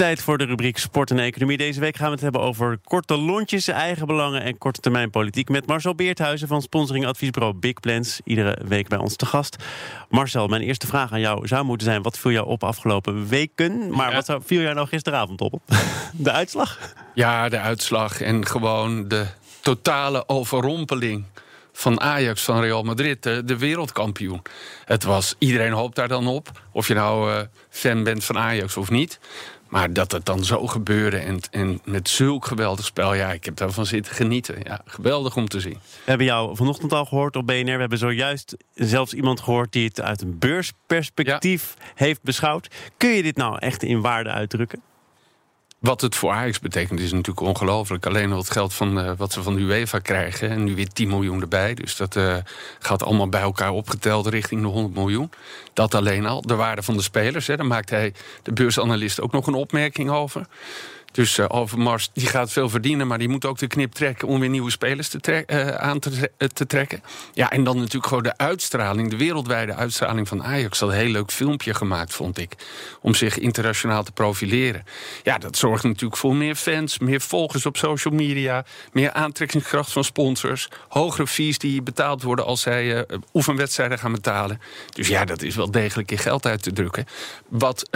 Tijd voor de rubriek Sport en Economie. Deze week gaan we het hebben over korte lontjes, eigen belangen en korte termijn politiek. Met Marcel Beerthuizen van sponsoring adviesbureau Big Plans. Iedere week bij ons te gast. Marcel, mijn eerste vraag aan jou zou moeten zijn: wat viel jou op afgelopen weken? Maar wat viel jou nou gisteravond op? De uitslag? Ja, de uitslag en gewoon de totale overrompeling van Ajax, van Real Madrid, de, de, wereldkampioen. Het was, iedereen hoopt daar dan op. Of je nou uh, fan bent van Ajax of niet. Maar dat het dan zo gebeurde en, en met zulk geweldig spel... ja, ik heb daarvan zitten genieten. Ja, geweldig om te zien. We hebben jou vanochtend al gehoord op BNR. We hebben zojuist zelfs iemand gehoord die het uit een beursperspectief heeft beschouwd. Kun je dit nou echt in waarde uitdrukken? Wat het voor Ajax betekent is natuurlijk ongelooflijk. Alleen al het geld van, uh, wat ze van de UEFA krijgen. En nu weer 10 miljoen erbij. Dus dat uh, gaat allemaal bij elkaar opgeteld richting de 100 miljoen. Dat alleen al. De waarde van de spelers. Hè, daar maakt hij, de beursanalist, ook nog een opmerking over. Dus uh, Overmars die gaat veel verdienen, maar die moet ook de knip trekken om weer nieuwe spelers te uh, aan te, uh, te, trekken. Ja, en dan natuurlijk gewoon de uitstraling, de wereldwijde uitstraling van Ajax. Dat een heel leuk filmpje gemaakt, vond ik. Om zich internationaal te profileren. Ja, dat zorgt natuurlijk voor meer fans, meer volgers op social media, meer aantrekkingskracht van sponsors, hogere fees die betaald worden als zij oefenwedstrijden gaan betalen. Dus ja, dat is wel degelijk in geld uit te drukken. Wat,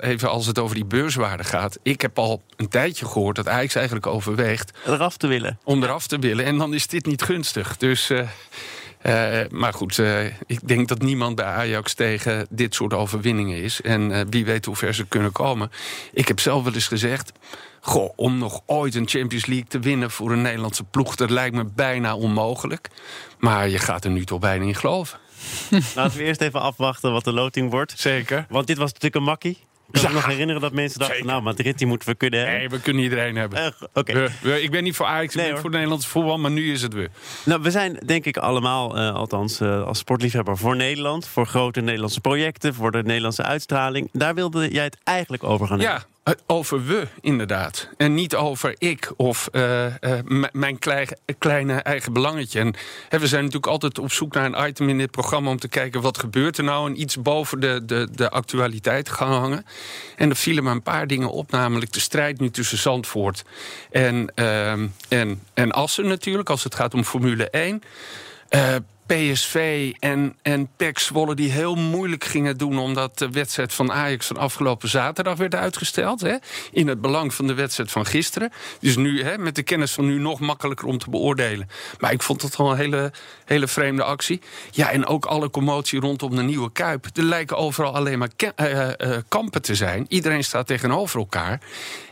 even als het over die beurswaarde gaat, ik heb al een tijdje gehoord dat Ajax eigenlijk overweegt... Eraf te willen. Om eraf te willen. En dan is dit niet gunstig. Dus... Uh, uh, maar goed, uh, ik denk dat niemand bij Ajax tegen dit soort overwinningen is. En wie weet hoe ver ze kunnen komen. Ik heb zelf wel eens gezegd... Goh, om nog ooit een Champions League te winnen voor een Nederlandse ploeg... dat lijkt me bijna onmogelijk. Maar je gaat er nu toch bijna in geloven. Laten we eerst even afwachten wat de loting wordt. Zeker. Want dit was natuurlijk een makkie. Ik kan me nog herinneren dat mensen dachten... nou, Madrid die moeten we kunnen hebben. Nee, we kunnen iedereen hebben. Uh, Oké. ik ben niet voor Ajax, ik ben voor het Nederlandse voetbal... maar nu is het weer. Nou, we zijn denk ik allemaal, uh, althans uh, als sportliefhebber... voor Nederland, voor grote Nederlandse projecten... voor de Nederlandse uitstraling. Daar wilde jij het eigenlijk over gaan hebben. Ja, over we, inderdaad. En niet over ik of uh, uh, mijn kleine eigen belangetje. En we zijn natuurlijk altijd op zoek naar een item in dit programma... om te kijken wat gebeurt er nou... en iets boven de, de, de actualiteit gaan hangen. En er vielen maar een paar dingen op. Namelijk de strijd nu tussen Zandvoort en, uh, en, en Assen natuurlijk... als het gaat om Formule 1... PSV en, en PEC Zwolle die heel moeilijk gingen doen... omdat de wedstrijd van Ajax van afgelopen zaterdag werd uitgesteld. Hè, in het belang van de wedstrijd van gisteren. Dus nu, hè, met de kennis van nu, nog makkelijker om te beoordelen. Maar ik vond het wel een hele, hele vreemde actie. Ja, en ook alle commotie rondom de nieuwe Kuip. Er lijken overal alleen maar uh, uh, kampen te zijn. Iedereen staat tegenover elkaar.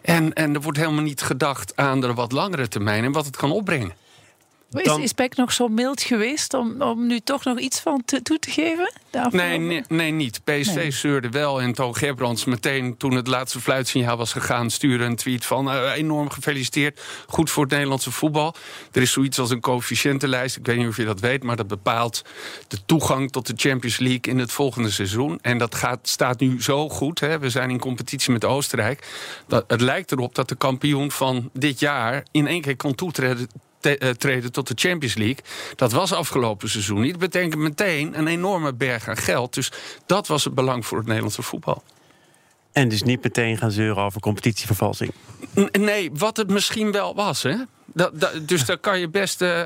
En, en er wordt helemaal niet gedacht aan de wat langere termijn... en wat het kan opbrengen. Is, is Peck nog zo mild geweest om, om nu toch nog iets van te, toe te geven? Nee, nee, nee, niet. PSV nee. zeurde wel en Toon Gerbrands meteen toen het laatste fluitsignaal was gegaan... stuurde een tweet van uh, enorm gefeliciteerd, goed voor het Nederlandse voetbal. Er is zoiets als een coëfficiëntenlijst, ik weet niet of je dat weet... maar dat bepaalt de toegang tot de Champions League in het volgende seizoen. En dat gaat, staat nu zo goed, hè. we zijn in competitie met Oostenrijk... dat het lijkt erop dat de kampioen van dit jaar in één keer kan toetreden te, uh, treden tot de Champions League. Dat was afgelopen seizoen niet. Dat betekent meteen een enorme berg aan geld. Dus dat was het belang voor het Nederlandse voetbal. En dus niet meteen gaan zeuren over competitievervalsing? Nee, wat het misschien wel was. Hè? Dat, dus daar kan je best uh,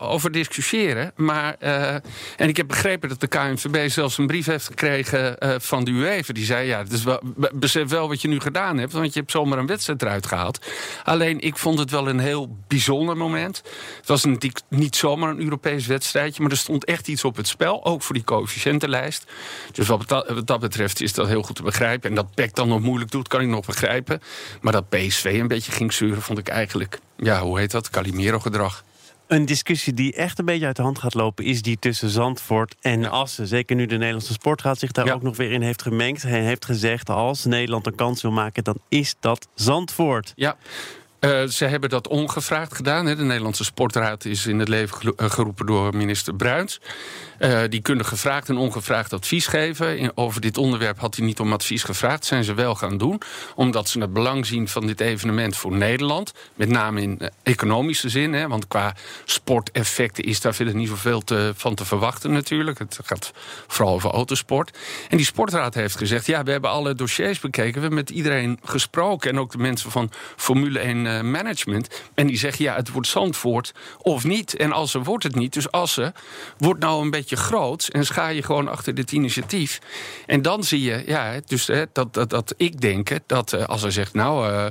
over discussiëren. Maar, uh, en ik heb begrepen dat de KNVB zelfs een brief heeft gekregen van de UEFA. Die zei, ja, wel, besef wel wat je nu gedaan hebt. Want je hebt zomaar een wedstrijd eruit gehaald. Alleen, ik vond het wel een heel bijzonder moment. Het was natuurlijk niet zomaar een Europees wedstrijdje. Maar er stond echt iets op het spel. Ook voor die coëfficiëntenlijst. Dus wat dat betreft is dat heel goed te begrijpen. En dat PEC dan nog moeilijk doet, kan ik nog begrijpen. Maar dat PSV een beetje ging zeuren, vond ik eigenlijk... Ja, hoe heet dat? Calimero-gedrag. Een discussie die echt een beetje uit de hand gaat lopen... is die tussen Zandvoort en ja. Assen. Zeker nu de Nederlandse sportraad zich daar ja. ook nog weer in heeft gemengd. Hij heeft gezegd, als Nederland een kans wil maken... dan is dat Zandvoort. Ja, Uh, ze hebben dat ongevraagd gedaan. Hè. De Nederlandse Sportraad is in het leven geroepen door minister Bruins. Uh, die kunnen gevraagd en ongevraagd advies geven. Over dit onderwerp had hij niet om advies gevraagd. Zijn ze wel gaan doen. Omdat ze het belang zien van dit evenement voor Nederland. Met name in economische zin. Hè, want qua sporteffecten is daar verder niet zoveel te, van te verwachten natuurlijk. Het gaat vooral over autosport. En die sportraad heeft gezegd... ja, we hebben alle dossiers bekeken. We hebben met iedereen gesproken. En ook de mensen van Formule 1 uh, Management. En die zeggen, ja, het wordt Zandvoort of niet. En Assen wordt het niet. Dus Assen wordt nou een beetje groot. En schaar je gewoon achter dit initiatief. En dan zie je, ja, dus hè, dat, dat, dat ik denk... dat uh, als hij zegt, nou... Uh,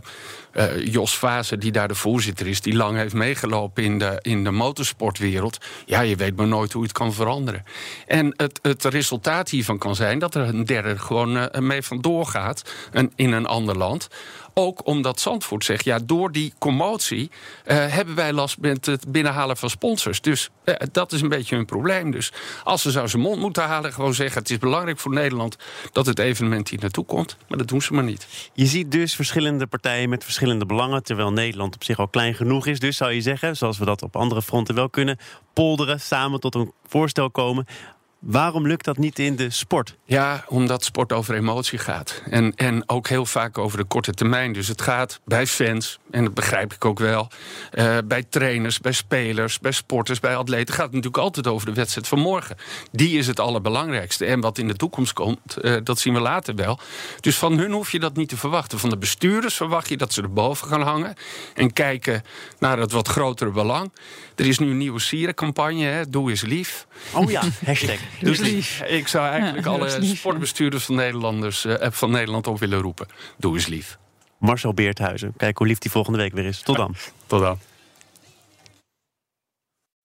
uh, Jos Vase, die daar de voorzitter is, die lang heeft meegelopen in de, in de motorsportwereld. Ja, je weet maar nooit hoe het kan veranderen. En het, het resultaat hiervan kan zijn dat er een derde gewoon uh, mee vandoor gaat in een ander land. Ook omdat Zandvoort zegt, ja, door die commotie uh, hebben wij last met het binnenhalen van sponsors. Dus dat is een beetje hun probleem. Dus als ze zou zijn mond moeten halen, gewoon zeggen: het is belangrijk voor Nederland dat het evenement hier naartoe komt. Maar dat doen ze maar niet. Je ziet dus verschillende partijen met verschillende belangen, terwijl Nederland op zich al klein genoeg is. Dus zou je zeggen, zoals we dat op andere fronten wel kunnen, polderen, samen tot een voorstel komen. Waarom lukt dat niet in de sport? Ja, omdat sport over emotie gaat. En, en ook heel vaak over de korte termijn. Dus het gaat bij fans, en dat begrijp ik ook wel... Uh, bij trainers, bij spelers, bij sporters, bij atleten... gaat het natuurlijk altijd over de wedstrijd van morgen. Die is het allerbelangrijkste. En wat in de toekomst komt, uh, dat zien we later wel. Dus van hun hoef je dat niet te verwachten. Van de bestuurders verwacht je dat ze erboven gaan hangen... en kijken naar het wat grotere belang. Er is nu een nieuwe sierencampagne, hè? Doe eens lief. Oh ja, hashtag. Dus lief. ik zou eigenlijk ja, alle lief, sportbestuurders van, Nederlanders, uh, van Nederland op willen roepen. Doe eens lief. Marcel Beerthuizen. Kijk hoe lief die volgende week weer is. Tot dan. Tot dan.